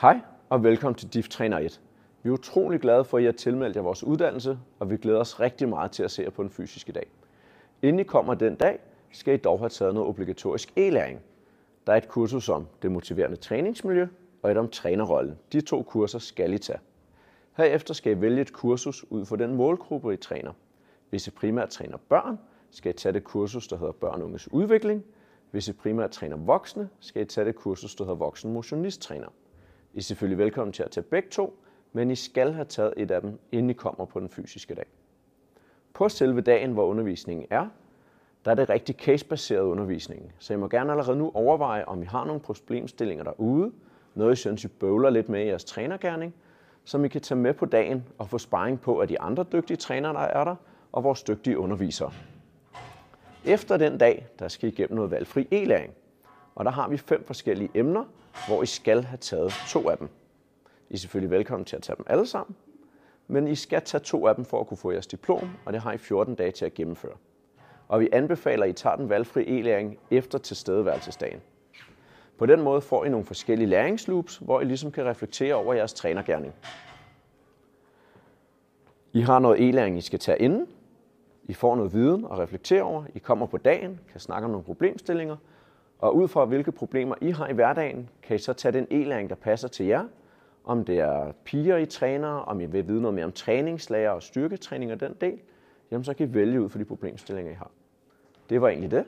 Hej og velkommen til DIF Træner 1. Vi er utrolig glade for, at I har tilmeldt jer vores uddannelse, og vi glæder os rigtig meget til at se jer på den fysiske dag. Inden I kommer den dag, skal I dog have taget noget obligatorisk e-læring. Der er et kursus om det motiverende træningsmiljø og et om trænerrollen. De to kurser skal I tage. Herefter skal I vælge et kursus ud for den målgruppe, I træner. Hvis I primært træner børn, skal I tage det kursus, der hedder Børn og Unges Udvikling. Hvis I primært træner voksne, skal I tage det kursus, der hedder Voksen Motionisttræner. I er selvfølgelig velkommen til at tage begge to, men I skal have taget et af dem, inden I kommer på den fysiske dag. På selve dagen, hvor undervisningen er, der er det rigtig casebaseret undervisning. Så I må gerne allerede nu overveje, om I har nogle problemstillinger derude, noget I synes, I bøvler lidt med i jeres trænergærning, som I kan tage med på dagen og få sparring på af de andre dygtige trænere, der er der, og vores dygtige undervisere. Efter den dag, der skal I igennem noget valgfri e-læring. Og der har vi fem forskellige emner, hvor I skal have taget to af dem. I er selvfølgelig velkommen til at tage dem alle sammen, men I skal tage to af dem for at kunne få jeres diplom, og det har I 14 dage til at gennemføre. Og vi anbefaler, at I tager den valgfri e-læring efter tilstedeværelsesdagen. På den måde får I nogle forskellige læringsloops, hvor I ligesom kan reflektere over jeres trænergærning. I har noget e-læring, I skal tage inden. I får noget viden at reflektere over. I kommer på dagen, kan snakke om nogle problemstillinger. Og ud fra hvilke problemer I har i hverdagen, kan I så tage den e-læring, der passer til jer. Om det er piger, I træner, om I vil vide noget mere om træningslager og styrketræning og den del, jamen så kan I vælge ud for de problemstillinger, I har. Det var egentlig det.